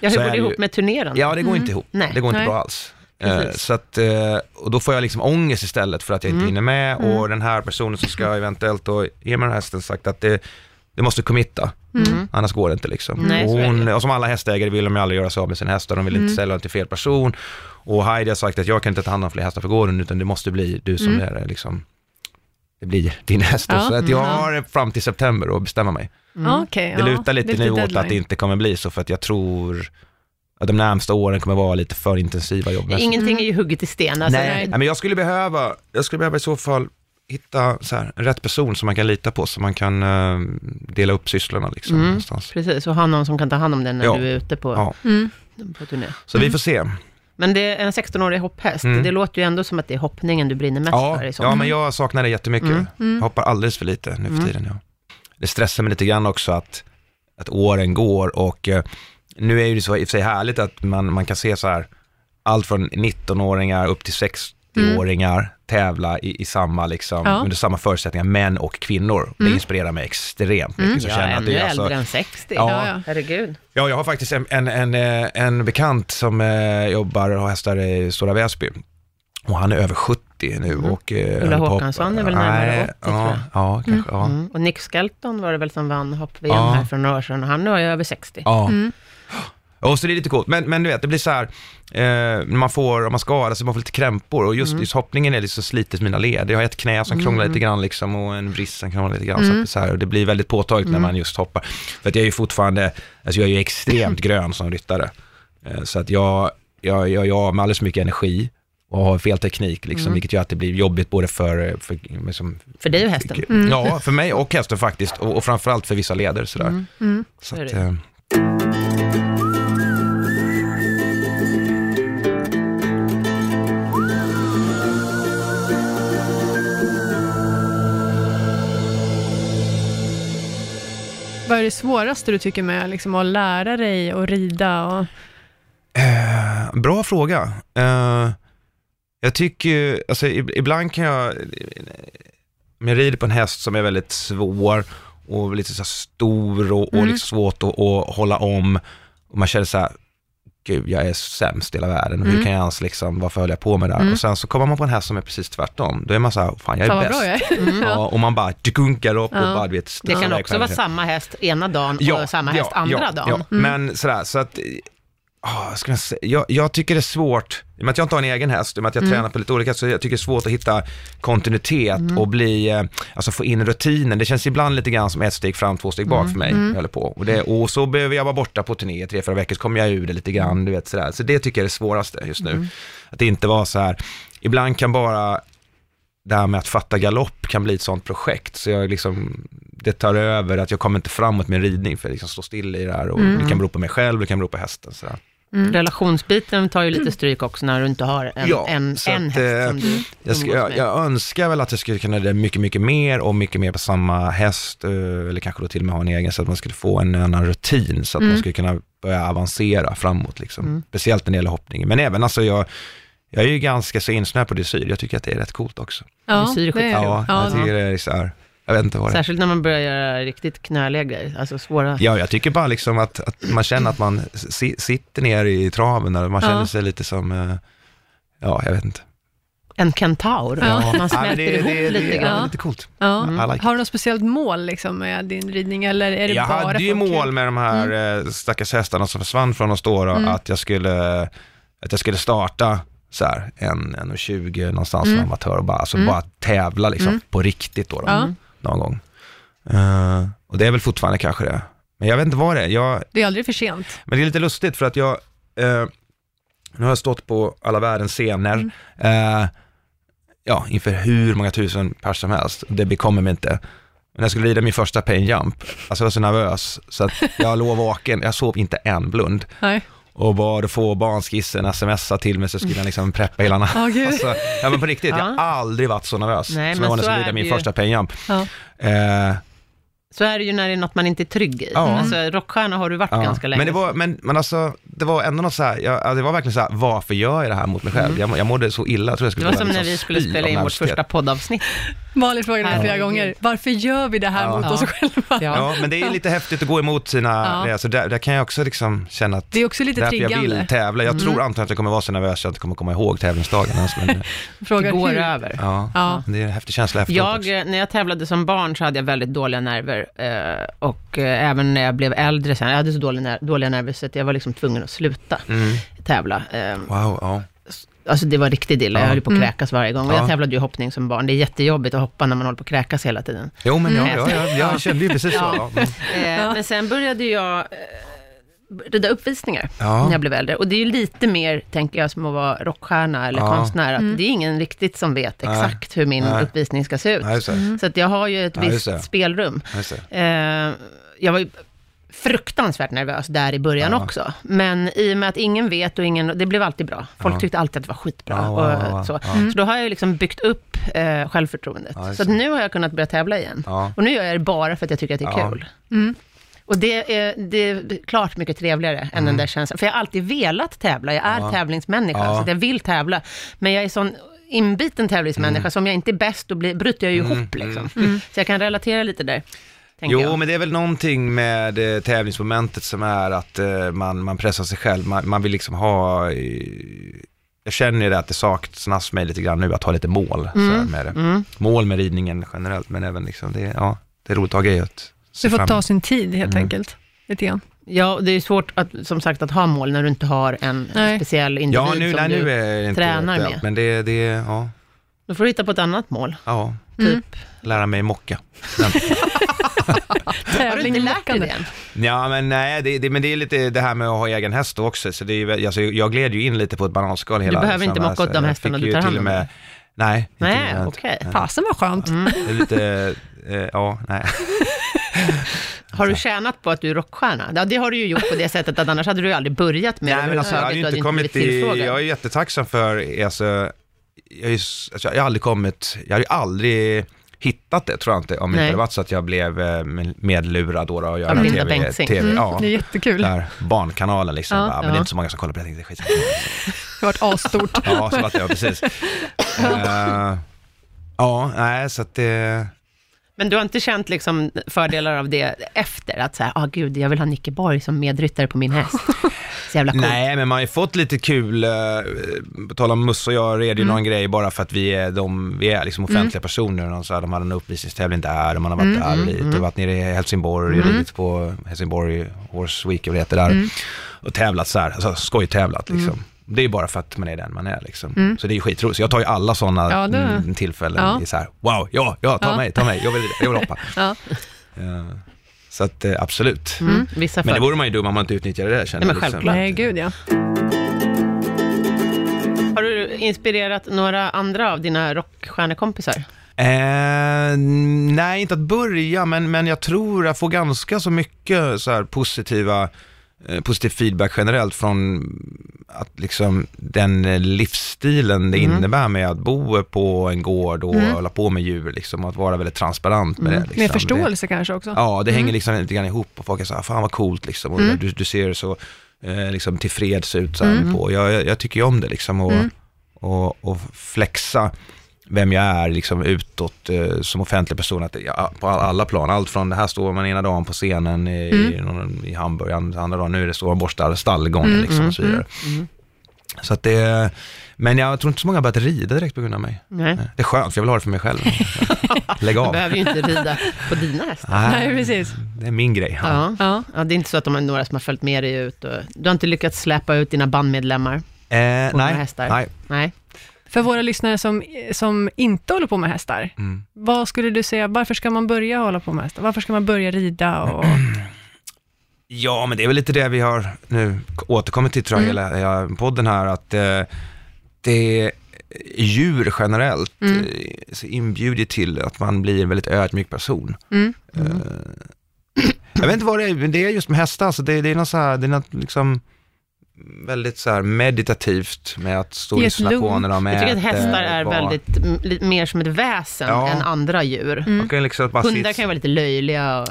Ja, hur går det ihop ju- med turnerande? Ja, det går Mm. inte ihop. Nej. Det går inte Nej. bra alls. Eh, Precis. Så att, eh, och då får jag liksom ångest istället för att jag inte Mm. hinner med Mm. och den här personen som ska eventuellt då ge mig den här hästen sagt att det, det måste committa, Mm. annars går det inte liksom. Nej, och, hon, och som alla hästägare vill de ju aldrig göra sig av med sin häst och de vill Mm. inte sälja den till fel person. Och Heidi har sagt att jag kan inte ta hand om fler hästar för gården utan det måste bli du som Mm. är liksom, det blir din häst. Ja, så att jag mm. har fram till september att bestämma mig. Mm. Ja, okej, Det ja. lutar lite nu åt att det inte kommer bli så för att jag tror att de närmsta åren kommer vara lite för intensiva jobbmässigt. Ingenting Mm. är ju hugget i sten. Alltså, nej, nej, men jag skulle behöva, jag skulle behöva i så fall hitta så här, en rätt person som man kan lita på, så man kan eh, dela upp sysslorna liksom Mm. någonstans. Precis, och ha någon som kan ta hand om den när Ja. du är ute på, Ja, Mm. på turné. så vi får se. Men det är en 16-årig hopphäst. Mm. Det låter ju ändå som att det är hoppningen du brinner mest Ja, för i ja, men jag saknar det jättemycket. Mm. Jag Mm. hoppar alldeles för lite nu för Mm. tiden. Ja. Det stressar mig lite grann också att, att åren går och eh, nu är ju det så i och för sig härligt att man, man kan se så här, allt från 19-åringar upp till 60-åringar tävla i, i samma, liksom, Ja. under samma förutsättningar, män och kvinnor. Det Mm. inspirerar mig extremt mycket. Mm. Så jag att ännu det är alltså, äldre än 60. Ja. Ja, ja. Herregud. Ja, jag har faktiskt en, en, en, eh, en bekant som eh, jobbar och har hästar i Stora Väsby. Och han är över 70 nu Mm. och... eh, Ulla Håkansson är väl närmare Nej, 80 tror ja, jag. Ja, kanske. Ja. Mm. Och Nick Skelton var det väl som vann hopp-VM Ja. här för några år sedan. och Han är över 60. ja. Och så det är lite coolt, men, men du vet, det blir så här, eh, man får, om man skadar sig, man får lite krämpor och just, Mm. just hoppningen är så slitet mina led. Jag har ett knä som krånglar Mm. lite grann liksom och en vrist som krånglar lite grann. Så, Mm. är så här, och det blir väldigt påtagligt när Mm. man just hoppar. För att jag är ju fortfarande, alltså jag är ju extremt grön som ryttare. Eh, så att jag, jag, jag, jag har med alldeles för mycket energi och har fel teknik, liksom, Mm. vilket gör att det blir jobbigt både för, för liksom, För dig och hästen. Mm. Ja, för mig och hästen faktiskt. Och, och framförallt för vissa leder sådär. Mm. Mm. Så så att, eh, Vad är det svåraste du tycker med liksom, att lära dig att rida? Och... Eh, bra fråga. Eh, jag tycker alltså ib- ibland kan jag, om jag rider på en häst som är väldigt svår och lite så stor och, och Mm. liksom svårt att, att hålla om och man känner så här, gud jag är sämst i hela världen, hur Mm. kan jag ens liksom, varför höll jag på med det här? Mm. Och sen så kommer man på en häst som är precis tvärtom, då är man så här, fan jag är Fan bäst. bra jag är. Mm. Ja, och man bara dunkar upp och Ja. bara, du vet, Det kan också vara samma häst ena dagen och samma häst andra ja, dagen. Ja. Mm. Men sådär, så att, ah, ska jag, säga, jag, jag tycker det är svårt, i och med att jag inte har en egen häst, i och med att jag Mm. tränar på lite olika, så jag tycker det är svårt att hitta kontinuitet Mm. och bli, eh, alltså få in rutinen. Det känns ibland lite grann som ett steg fram, två steg bak Mm. för mig, Mm. jag håller på. Och, det, och så behöver jag vara borta på turné i tre, fyra veckor, så kommer jag ur det lite grann, du vet sådär. Så det tycker jag är det svåraste just nu. Mm. Att inte vara så här, ibland kan bara det här med att fatta galopp kan bli ett sånt projekt, så jag liksom, det tar över att jag kommer inte framåt med ridning, för jag liksom står still i det här och Mm. det kan bero på mig själv, det kan bero på hästen. Så här. Mm. Relationsbiten tar ju lite stryk också när du inte har en, Ja, en, så en att, häst eh, som du Jag, ska, jag, jag önskar väl att jag skulle kunna det mycket, mycket mer och mycket mer på samma häst, eh, eller kanske då till och med ha en egen, så att man skulle få en annan rutin, så att Mm. man skulle kunna börja avancera framåt, liksom. Mm. speciellt när det gäller hoppning. Men även alltså jag, jag är ju ganska så insnöad på dressyr, jag tycker att det är rätt coolt också. Ja, Dressyr är skitkul. Ja, ja, jag tycker det är så här, Jag vet inte vad det är. Särskilt när man börjar göra riktigt knöliga grejer, alltså svåra. Ja, jag tycker bara liksom att, att man känner att man si, sitter ner i traven, där man känner Ja. sig lite som, eh, ja, jag vet inte. En kentaur, Ja. man Ja, smälter men det, ihop det, lite det, grann. ja, lite coolt. Ja. I like. Har du något speciellt mål liksom, med din ridning eller är det Jag bara hade ju mål med de här mm. stackars hästarna som försvann från oss då, då Mm. att, jag skulle, att jag skulle starta så här, en, en och 20 någonstans Mm. som amatör och bara, alltså Mm. bara tävla liksom Mm. på riktigt då, då Ja. Någon gång. Eh, och det är väl fortfarande kanske det. Men jag vet inte vad det är. Jag, Det är aldrig för sent. men det är lite lustigt för att jag, eh, nu har jag stått på alla världens scener, Mm. eh, ja, inför hur många tusen pers som helst. Det bekommer mig inte. Men när jag skulle rida min första pain jump, alltså jag var så nervös, så att jag låg vaken, jag sov inte en blund. Nej. Och bad få barnskissen smsa till mig så skulle jag liksom preppa hela natten. Gud. Alltså, ja men på riktigt, jag Ja. har aldrig varit så nervös Nej, som jag var när jag skulle rida min ju. första pain jump. Ja. Eh, Så är det ju när det är något man inte är trygg i. Ja. Alltså, rockstjärna har du varit Ja, ganska länge. Men det var, men, men alltså, det var ändå något så här, jag, ja, det var verkligen så här, varför gör jag det här mot mig själv? Jag, jag mådde så illa, jag tror jag det skulle var börja som när liksom vi skulle spela in vårt första poddavsnitt. Malin frågade mig flera gånger, varför gör vi det här Ja. mot Ja. oss själva? Ja. Ja, men det är lite häftigt att gå emot sina, Ja. alltså där, där kan jag också liksom känna att Det är också lite därför jag vill tävla. Jag tror antagligen att jag kommer vara så nervös att jag inte kommer komma ihåg tävlingsdagen ens, men Det Frågar går hur. över. ja, Ja. det är en häftig känsla efteråt Jag, också. när jag tävlade som barn så hade jag väldigt dåliga nerver. Eh, och eh, även när jag blev äldre sen, jag hade så dåliga, ner- dåliga nerver så att jag var liksom tvungen att sluta Mm. tävla. Eh, Wow, ja. alltså det var riktigt illa, Ja. jag höll på att Mm. kräkas varje gång. Och Ja. jag tävlade ju hoppning som barn. Det är jättejobbigt att hoppa när man håller på att kräkas hela tiden. Jo, men ja, Mm. ja, ja, jag kände ju precis så. Ja. Ja. Eh, Ja. Men sen började jag eh, rida uppvisningar Ja. när jag blev äldre. Och det är ju lite mer, tänker jag, som att vara rockstjärna eller Ja. konstnär. Att Mm. det är ingen riktigt som vet Nej. exakt hur min Nej. uppvisning ska se ut. Ja, just det. Så att jag har ju ett visst spelrum. Eh, jag var ju fruktansvärt nervös där i början Ja. också. Men i och med att ingen vet och ingen, det blev alltid bra. Folk Ja. tyckte alltid att det var skitbra. Och, så. ja. så då har jag ju liksom byggt upp eh, självförtroendet. Så nu har jag kunnat börja tävla igen. Ja. Och nu gör jag det bara för att jag tycker att det är Ja. kul. Mm. Och det är, det är klart mycket trevligare än den där känslan. För jag har alltid velat tävla, jag är Mm. Ja. tävlingsmänniska, Ja. så jag vill tävla. Men jag är sån inbiten tävlingsmänniska, så om jag inte är bäst, då blir, bryter jag ju Mm, ihop liksom. Så jag kan relatera lite där, Jo, jag. men det är väl någonting med eh, tävlingsmomentet som är att eh, man, man pressar sig själv. Man, man vill liksom ha... Eh, jag känner ju det att det saknas mig lite grann nu att ha lite mål så här, med det. Mm. Mål med ridningen generellt, men även liksom det, ja, det är roligt att ha grejer Det får fram ta sin tid helt Mm. enkelt. Lite grann. Ja, det är svårt att, som sagt, att ha mål när du inte har en Nej. speciell individ Ja, nu, som nej, du... nu inte tränar aktuellt, med. Men det, det, ja, Då får du hitta på ett annat mål. ja, Mm. Typ. lära mig mocka. Har du inte lärt dig det än? Ja, men nej, det, det, men det är lite det här med att ha egen häst också, så det är, alltså, jag gled ju in lite på ett bananskal hela behöver inte liksom, mocka åt de jag hästarna du tar hand om med-. Nej, inte Nej, okej. Fasen var skönt. Mm. Det är lite, eh, ja, nej. Har du tjänat på att du är rockstjärna? Ja, det har du ju gjort på det sättet att annars hade du ju aldrig börjat med nej det men alltså, jag överhuvudtaget, inte hade kommit i, jag är jättetacksam för, alltså, jag, är, alltså, jag har aldrig kommit, jag har ju aldrig hittat det tror jag inte, om det inte hade varit så att jag blev eh, medlurad då, då och göra Linda TV, Bengtzing. TV Mm, ja. Det är jättekul. Där, barnkanalen liksom, Ja, bara, men ja. det är inte så många som kollar på det, jag tänkte skit. Det har varit asstort. Ja, så att det, ja, precis. Eh, ja, nej, så att det, Men du har inte känt liksom fördelar av det efter? Att säga, ah gud, jag vill ha Nicke Borg som medryttare på min häst. Så jävla coolt. Nej, men man har ju fått lite kul, eh, på tal om Musse och jag red ju någon grej bara för att vi är, de, vi är liksom offentliga personer. Och så här, de hade en uppvisningstävling där och man har varit där och dit och varit nere i Helsingborg och ridit på Helsingborg Horse Week och det heter där. Och tävlat så här, alltså skojtävlat liksom. Det är bara för att man är den man är liksom. Så det är skitroligt. Så jag tar ju alla sådana Ja, det- mm, tillfällen Ja. i så här, wow, ja, ja, ta Ja. mig, ta mig, jag vill, jag vill hoppa. Ja. Eh, så att eh, absolut. Mm, vissa Men det vore man ju dum om man inte utnyttjade det känner Nej, men jag, liksom. självklart. Nej, gud ja. Har du inspirerat några andra av dina rockstjärnekompisar? Eh, nej, inte att börja, men, men jag tror jag får ganska så mycket så här positiva, eh, positiv feedback generellt från att liksom den eh, livsstilen det Mm. innebär med att bo på en gård och Mm. hålla på med djur liksom, och att vara väldigt transparent med Mm. det. Liksom. Med förståelse kanske också. Det, ja, det hänger Mm. liksom lite grann ihop och folk är så här, fan vad coolt liksom, och Mm. du, du ser så eh, liksom tillfreds ut så här Mm. på. Jag, jag, jag tycker ju om det liksom och, och, och flexa vem jag är liksom utåt eh, som offentlig person, att, ja, på all- alla plan. Allt från det här står man ena dagen på scenen i, i, någon- i Hamburg, andra dagen nu är det står man borstar stallgången liksom, och så vidare. Mm. Så att det, men jag tror inte så många har börjat rida direkt på grund av mig. Nej. Det är skönt, för jag vill ha det för mig själv. Lägg Du av. behöver ju inte rida på dina hästar. Nej, precis. Det är min grej. Ja. Ja. ja, det är inte så att de är några som har följt med dig ut. Och, du har inte lyckats släppa ut dina bandmedlemmar? Eh, nej, hästar. nej. Nej. För våra lyssnare som, som inte håller på med hästar, Mm. vad skulle du säga, varför ska man börja hålla på med hästar? Varför ska man börja rida? Och... Ja, men det är väl lite det vi har nu återkommit till tror jag, hela, hela podden här, att eh, det djur generellt Mm. eh, så inbjuder till att man blir en väldigt ödmjuk person. Mm. Eh, jag vet inte vad det är, men det är just med hästar, alltså det, det är något så här, det är något liksom väldigt så här meditativt med att stå och lyssna på när de Jag tycker att äter, hästar är vad- väldigt, mer som ett väsen Ja. än andra djur. Mm. Kan liksom bara Hundar sitta- kan ju vara lite löjliga och...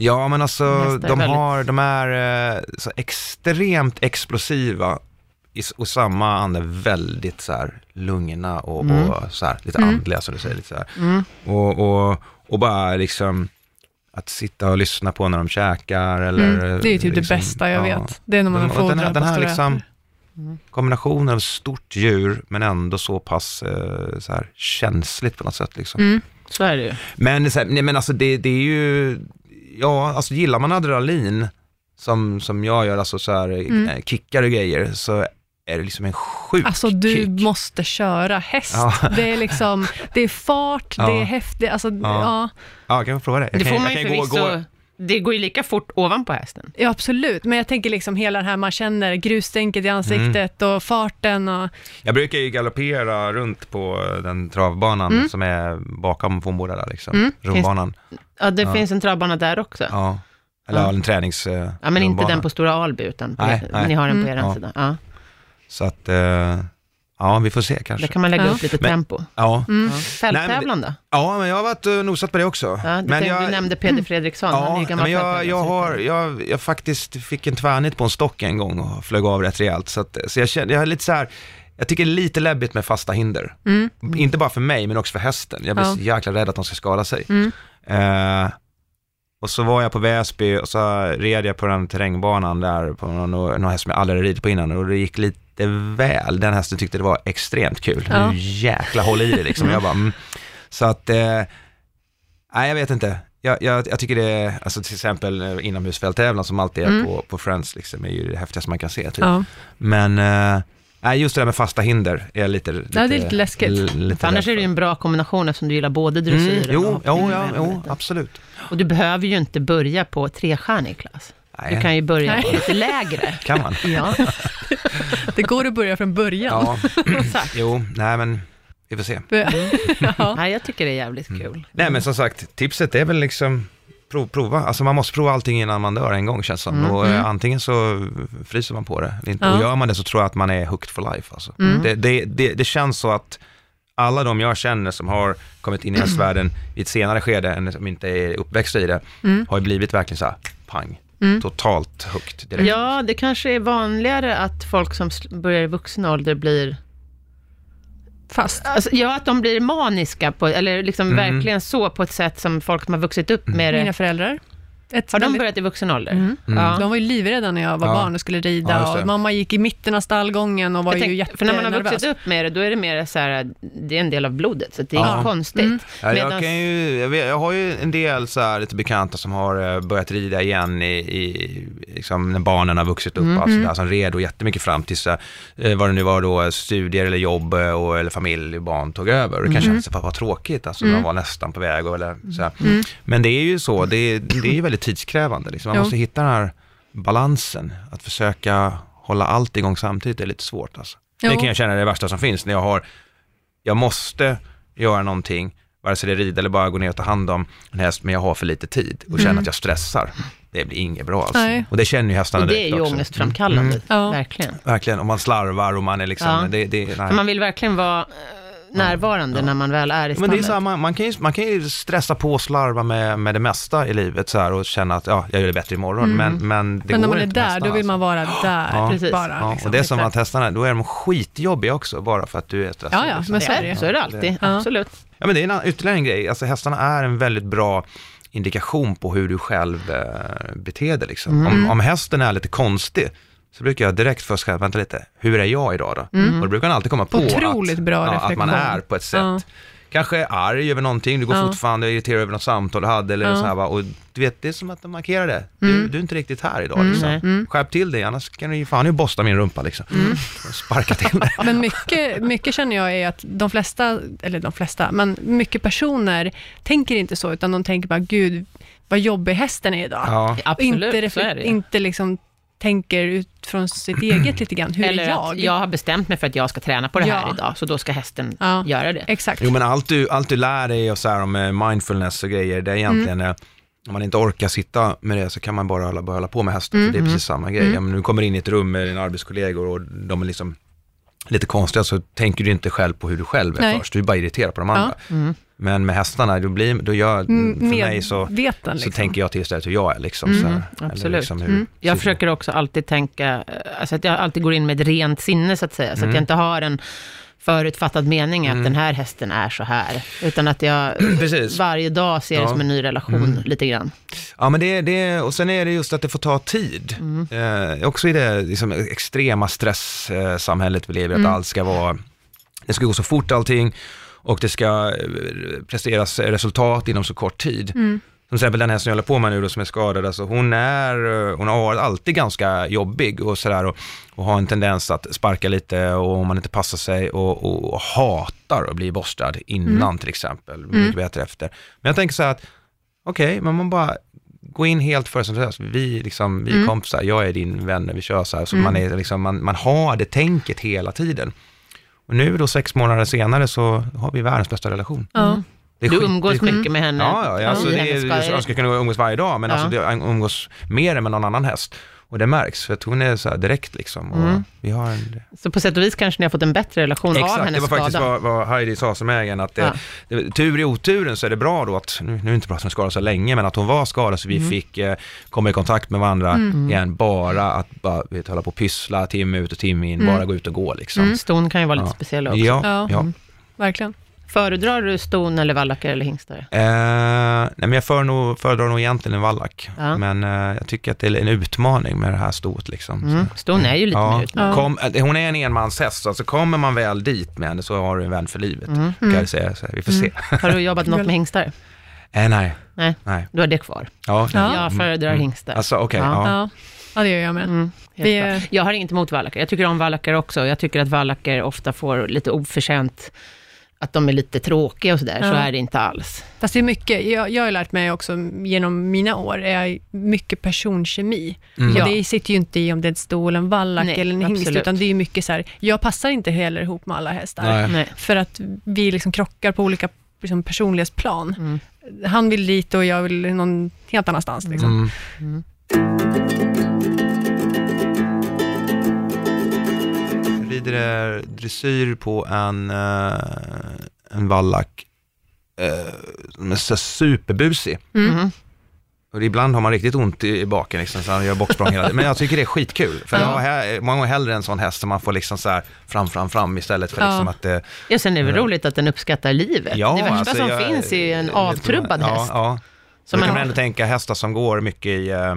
Ja, men alltså de, väldigt- har, de är eh, så extremt explosiva i, och samma ande väldigt så här lugna och, Mm. och så här, lite Mm. andliga som du säger. Lite så här. Mm. Och, och, och bara liksom att sitta och lyssna på när de käkar eller... Mm. Det är ju typ liksom, det bästa jag ja. vet. Det är när man Den, har och den, här- den här liksom. Mm. kombinationen av stort djur men ändå så pass eh, så här, känsligt på något sätt. Liksom. Mm. Så är det ju. Men, så här, nej, men alltså det, det är ju, ja, alltså gillar man adrenalin, som, som jag gör, alltså så här, Mm. eh, kickar och grejer, så är det liksom en sjuk Alltså du kick. måste köra häst. Ja. Det är liksom, det är fart, Ja. det är häftigt. Alltså, ja. Ja. Ja, kan jag prova det? Jag Det kan, får man jag ju kan gå- förvisso... gå- Det går ju lika fort ovanpå hästen. Ja, absolut. Men jag tänker liksom hela det här man känner grusstänket i ansiktet Mm. och farten och... Jag brukar ju galoppera runt på den travbanan Mm. som är bakom Fornboda där liksom, Mm. rundbanan. Ja, det Ja. finns en travbana där också. Ja, Ja. Eller Ja. ja. en tränings... eh, men inte den på Stora Alby, utan på, Nej, nej. ni har den på Mm. er Ja. sida. Ja. Så att, eh, ja, vi får se Där kanske. kan man lägga Ja. upp lite Men- tempo. Ja. Mm. Ja. Fälttävlan då? ja, men jag har varit och nosat på det också. Ja, du, men jag, du nämnde Peder Fredriksson, han är Ja, ju gammal men jag, jag, har, jag, jag faktiskt fick en tvärnit på en stock en gång och flög av rätt rejält. Så, att, så jag känner, jag är lite så här, jag tycker det är lite läbbigt med fasta hinder. Mm. Inte bara för mig, men också för hästen. Jag blir Ja. så jäkla rädd att de ska skada sig. Mm. Eh, och så var jag på Väsby och så red jag på den terrängbanan där på någon, någon häst som jag aldrig hade ridit på innan och det gick lite väl. Den hästen tyckte det var extremt kul. Ja. Nu jäkla håll i det liksom. Jag bara, mm. Så att, eh, nej jag vet inte. Jag, jag, jag tycker det är, alltså till exempel eh, inomhusfälttävlan som alltid är Mm. på, på Friends liksom, är ju det häftigaste man kan se. Typ. Ja. Men, eh, nej just det där med fasta hinder är lite, lite det är lite läskigt. lite För annars är det ju en bra kombination eftersom du gillar både dressyr Mm, jo, och jo, ja, jo, Mm. absolut. Och du behöver ju inte börja på trestjärnig klass. Nej, Du kan ju börja Nej. på lite lägre. kan man? Ja, Det går att börja från början. Ja, jo, nej men vi får se. ja. Nej, jag tycker det är jävligt Mm. kul. Nej men som sagt, tipset är väl liksom prov, prova. Alltså man måste prova allting innan man dör en gång känns som. Mm. Och eh, Mm. antingen så fryser man på det, inte. Ja. och gör man det så tror jag att man är hooked for life. Alltså. Mm. Det, det, det, det känns så att alla de jag känner som har kommit in i hästvärlden i ett senare skede, än som inte är uppväxta i det, Mm. har ju blivit verkligen så här, pang, Mm. totalt hooked direkt. Ja, det kanske är vanligare att folk som börjar i vuxen ålder blir... Fast. Alltså, ja, att de blir maniska, på, eller liksom Mm. verkligen så på ett sätt som folk som har vuxit upp med det. Mina föräldrar. Ett Har de väldigt- börjat i vuxen ålder? Mm. Mm. Ja. De var ju livrädda när jag var Ja. barn och skulle Ja, rida. det. och mamma gick i mitten av stallgången och var Jag ju jättenervös. för när man har vuxit upp med det, då är det mer så här, det är en del av blodet, så det är Ja. konstigt. Mm. Ja, jag, Medans- kan ju, jag, vet, jag har ju en del så här, lite bekanta som har eh, börjat rida igen i, i liksom, när barnen har vuxit upp, Mm. alltså, där, som redo jättemycket fram tills eh, vad det nu var då, studier eller jobb eh, och, eller familj och barn tog över. Och det kan kännas vad, vad tråkigt, alltså, Mm. de var nästan på väg. Och, eller, så här. Mm. Men det är ju så, det, det är ju väldigt tidskrävande. Liksom. Man Jo. måste hitta den här balansen, att försöka hålla allt igång samtidigt är lite svårt. Alltså. Det kan jag känna är det värsta som finns, när jag har, jag måste göra någonting, vare sig det är rida eller bara gå ner och ta hand om en häst, men jag har för lite tid och känner Mm. att jag stressar. Det blir inget bra alltså. Nej. Och det känner ju hästarna Och det är direkt ju också. ångestframkallande, Mm. Ja. verkligen. Verkligen, om man slarvar och man är liksom, Ja. det, det, man vill verkligen vara, närvarande när man väl är i Men stallet. det är så här, man, man, kan ju, man kan ju stressa på och slarva med, med det mesta i livet så här, och känna att ja, jag gör det bättre imorgon, men, men det Men när man är där, hästarna, då vill man alltså. vara där Ja, precis. bara. Ja, liksom. och det är som att hästarna, då är de skitjobbiga också, bara för att du är stressad. Ja, ja, men så är det så är det alltid, Ja. absolut. Ja, men det är en, ytterligare en grej. Alltså hästarna är en väldigt bra indikation på hur du själv eh, beter dig. Liksom. Mm. Om, om hästen är lite konstig, så brukar jag direkt först säga, vänta lite, hur är jag idag då? Och då brukar han alltid komma på Mm. Otroligt att, bra ja, att man är på ett sätt. Ja. Kanske är arg över någonting, du går Ja. fortfarande och är irriterad över något samtal du hade eller Ja. så här, va? och du vet, det är som att de markerar det. Du, Mm. du är inte riktigt här idag Mm, liksom. nej. Skärp till dig, annars kan du ju fan ju bosta min rumpa liksom. Mm. Sparka till dig. Men mycket, mycket känner jag är att de flesta, eller de flesta, men mycket personer tänker inte så, utan de tänker bara, gud, vad jobbig hästen är idag. Ja. Absolut, inte, så är refle- det. inte liksom tänker ut från sitt eget lite grann, hur Eller är jag? att jag har bestämt mig för att jag ska träna på det här Ja. idag, så då ska hästen Ja. göra det. Exakt. Jo men allt du, allt du lär dig och så här om eh, mindfulness och grejer, det är egentligen, Mm. eh, om man inte orkar sitta med det så kan man bara hålla, bara hålla på med hästen, Mm. för det är precis samma grej. Ja, men du kommer in i ett rum med dina arbetskollegor och de är liksom lite konstiga, så tänker du inte själv på hur du själv är Nej. först, du är bara irriterad på de andra. Mm. Men med hästarna, då, blir, då gör, Mm, för mig så, Medveten, så liksom. tänker jag till istället hur jag är liksom. Mm, så här. absolut. Eller liksom hur, Mm. Jag försöker också alltid tänka, eh, alltså att jag alltid går in med ett rent sinne så att säga, så att jag inte har en förutfattad mening att den här hästen är så här, utan att jag Precis. varje dag ser det Ja. som en ny relation lite grann. Ja, men det, det, och sen är det just att det får ta tid. Eh, också i det liksom, extrema stresssamhället vi lever i, att allt ska vara, det ska gå så fort allting och det ska eh, presteras resultat inom så kort tid. Mm. Som till exempel den här som jag håller på med nu då, som är skadad, alltså hon, är, eh, hon har varit alltid ganska jobbig och sådär och, och har en tendens att sparka lite och om man inte passar sig och, och, och hatar att bli borstad innan till exempel, mycket bättre efter. Men jag tänker så här att, okej, men man bara gå in helt förutsättningslöst. Vi, liksom, vi är kompisar, jag är din vän vi kör så här. Så man, är, liksom, man, man har det tänket hela tiden. Och nu då sex månader senare så har vi världens bästa relation. Ja. Det är Du skit- umgås det mycket med henne. Ja, ja alltså det hennes är, skador. jag önskar kunna umgås varje dag, men Ja. alltså det, jag umgås mer än med någon annan häst. Och det märks, för att hon är så här direkt liksom. Och Mm. vi har en, Så på sätt och vis kanske ni har fått en bättre relation av Exakt, det hennes var faktiskt skada. vad, vad Heidi sa som ägaren, att det, Ja. det, tur i oturen så är det bra då att, nu, nu är det inte bra att hon skadade så länge, men att hon var skadad så vi Mm. fick eh, komma i kontakt med varandra igen, bara att bara, vet, hålla på och pyssla timme ut och timme in, bara gå ut och gå liksom. Ston kan ju vara lite Ja. speciell också. Ja, Ja. ja. Verkligen. Föredrar du ston eller vallackar eller hingstar? Eh, nej, men jag för nog, föredrar nog egentligen en vallack, Ja. men eh, jag tycker att det är en utmaning med det här stoet liksom. Mm. Så. Ston är ju lite Ja, mer utmanande. kom, eh, hon är en enmanshäst, så alltså kommer man väl dit med henne så har du en vän för livet, Mm. kan jag säga. Så vi får se. Har du jobbat något med hingstar? Eh, nej, Nej, nej. du har det kvar. Ja, Ja. Jag föredrar hingstar. Alltså okej, Ja. ja. Ja. ja, det gör jag med. Mm, är- Jag har inget emot vallackar. Jag tycker om vallackar också. Jag tycker att vallackar ofta får lite oförtjänt att de är lite tråkiga och sådär. Så Ja. är det inte alls. Fast det är mycket, jag, jag har lärt mig också genom mina år, är mycket personkemi. Mm. Och Ja. det sitter ju inte i om det är en stol, en vallack Nej, eller en hingst, absolut. utan det är ju mycket så här, jag passar inte heller ihop med alla hästar. Nej. Nej. För att vi liksom krockar på olika liksom, personlighetsplan. Mm. Han vill dit och jag vill någon helt annanstans. Liksom. Mm. Jag eh, dressyr på en, eh, en vallack eh, som är så superbusig. Mm. Och ibland har man riktigt ont i, i baken, liksom, så han gör boxsprång hela tiden. Men jag tycker det är skitkul. För jag har he- många gånger hellre en sån häst som man får liksom så här fram, fram, fram istället för Ja. liksom att det... Ja, sen är det väl Ja. roligt att den uppskattar livet. Ja, det värsta alltså, som jag- finns är ju en jag- avtrubbad ja, häst. Ja, så Som man kan man ändå tänka hästar som går mycket i, eh, eh,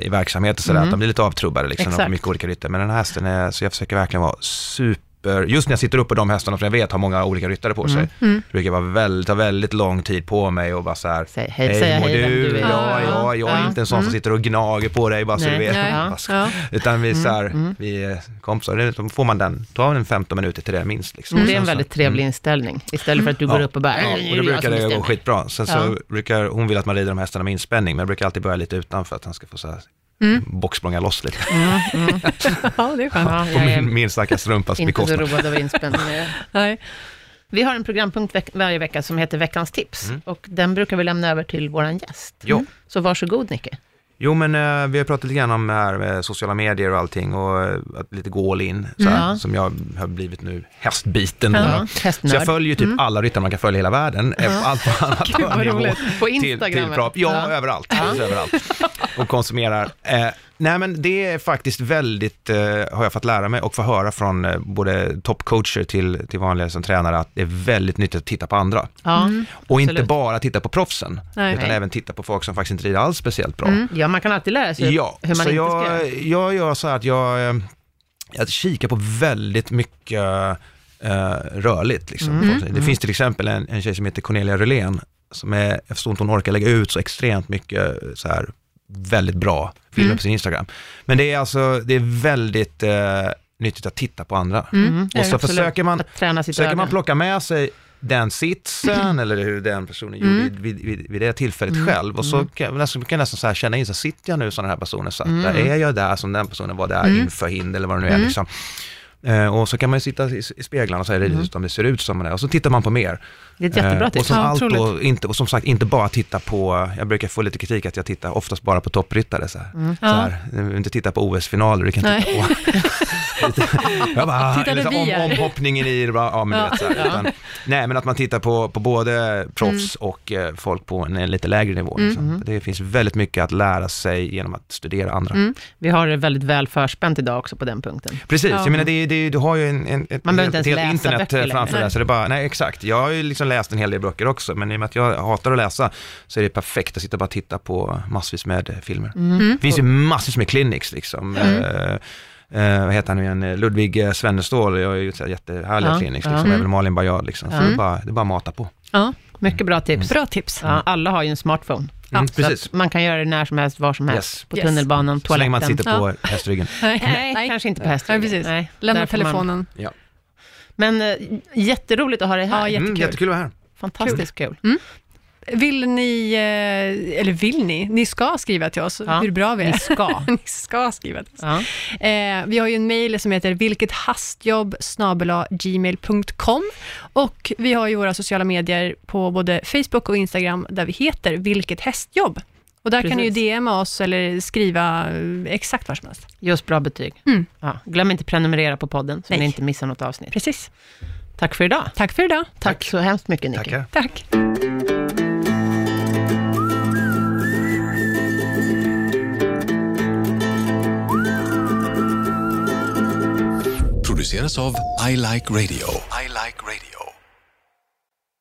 i verksamhet och sådär, Mm. att de blir lite avtrubbade liksom, de Exakt. får mycket olika ryttare. Men den här hästen är, så jag försöker verkligen vara super, just när jag sitter upp på de hästarna som jag vet har många olika ryttare på sig, Mm. brukar vara väldigt, ta väldigt lång tid på mig och bara så här, Säg hej, säga mår hej du? du. Ja, ja, Ja, jag är ja. inte en sån som sitter och gnager på dig bara så Nej, du vet. Bara, ja. Utan vi, så här, Mm, vi är kompisar, då får man den, tar en 15 minuter till det minst. Liksom. Mm, det är en väldigt trevlig inställning. Istället för att du går Ja. upp och bara, Ja, "Äh, nu och då jag brukar som det gå bestämmer." skitbra. Sen så Ja. brukar, hon vill att man rider de hästarna med inspänning, men jag brukar alltid börja lite utanför att han ska få så här Mm. boxsprånga loss lite. Mm, mm. Ja, det är skönt. Ja, På min, min stackars rumpas inte så bekostnad. road av. Nej. Vi har en programpunkt veck- varje vecka som heter Veckans tips. Mm. Och den brukar vi lämna över till vår gäst. Ja. Så varsågod Nicke. Jo, men eh, vi har pratat lite grann om det här med sociala medier och allting och eh, att lite gå all in, så här, Ja. som jag har blivit nu, hästbiten. Ja, då. Så jag följer ju typ alla ryttare man kan följa i hela världen, eh, allt på annat Gud, vad nivå. roligt. På Till, Instagram? till prap. Ja, Ja. överallt. Ja. överallt. Och konsumerar. Eh, nej, men det är faktiskt väldigt, eh, har jag fått lära mig och få höra från eh, både toppcoacher till, till vanliga som tränare, att det är väldigt nyttigt att titta på andra. Ja. Och inte Absolut. bara titta på proffsen, Nej. utan även titta på folk som faktiskt inte rider alls speciellt bra. Mm. Ja, man kan alltid lära sig Ja, hur man så inte jag, ska göra. jag gör så här att jag, eh, jag kikar på väldigt mycket eh, rörligt. Liksom. Mm. Det finns till exempel en, en tjej som heter Cornelia Rulén, som är, jag förstår inte hon orkar lägga ut så extremt mycket så här, väldigt bra filmer Mm. på sin Instagram. Men det är alltså, det är väldigt eh, nyttigt att titta på andra. Mm. Och så försöker man, försöker man plocka med sig den sitsen eller hur den personen Mm. gjorde vid, vid, vid det tillfället själv. Och så kan jag nästan, kan jag nästan så här känna in, så sitter jag nu som den här personen satt Mm. där? Är jag där som den personen var där inför hinder eller vad det nu är liksom. Eh, och så kan man ju sitta i, i speglarna och säga Mm. om det ser ut som det. Och så tittar man på mer. Det är ett jättebra Eh, och, tips. som Ja, inte, och som sagt, inte bara titta på, jag brukar få lite kritik att jag tittar oftast bara på toppryttare. Så här. Mm. Så här, vill inte titta på OS-finaler, du kan Nej. titta på jag bara, Titta eller så, där vi om, omhoppningen i ja men Ja. vet så här, utan, Nej, men att man tittar på, på både proffs Mm. och eh, folk på en, en lite lägre nivå. Liksom. Det finns väldigt mycket att lära sig genom att studera andra. Mm. Vi har det väldigt väl förspänt idag också på den punkten. Precis, Ja. jag menar det, det, du har ju en, en, ett Man helt, inte helt internet eh, framför dig. Nej. Så det är bara, nej exakt, jag har ju liksom läst en hel del böcker också, men i och med att jag hatar att läsa så är det perfekt att sitta och bara titta på massvis med eh, filmer. Mm. Det finns ju massvis med clinics liksom. Eh, eh, vad heter han nu igen, Ludvig eh, Svennestål, jag har ju jättehärliga Ja, clinics, ja. liksom, även Malin Bajard liksom. Så Ja. det, är bara, det är bara att mata på. Ja, Mycket bra tips. bra tips. Ja, alla har ju en smartphone. Mm, Så precis. man kan göra det när som helst, var som helst. Yes. På Yes. tunnelbanan, Så länge man toaletten. sitter på hästryggen. Nej, kanske inte på hästryggen. Nej, precis. Nej, Lämna får man- telefonen. Ja. Men äh, jätteroligt att ha dig här. Ja, jättekul. Mm, jättekul att vara här. Fantastiskt kul. Vill ni, eh, eller vill ni, ni ska skriva till oss Ja, hur bra vi är. Ni ska. ni ska skriva till oss. Ja. Eh, vi har ju en mejl som heter vilkethastjobb gmail.com och vi har ju våra sociala medier på både Facebook och Instagram där vi heter Vilket hästjobb. Och där kan ni ju Precis. DMa oss eller skriva eh, exakt vad som helst. Just bra betyg. Mm. Ja. Glöm inte prenumerera på podden, så Nej. ni inte missar något avsnitt. Precis. Tack för idag. Tack för idag. Tack, så hemskt mycket, Nicky. Tack. Produceras av I Like Radio. I like radio.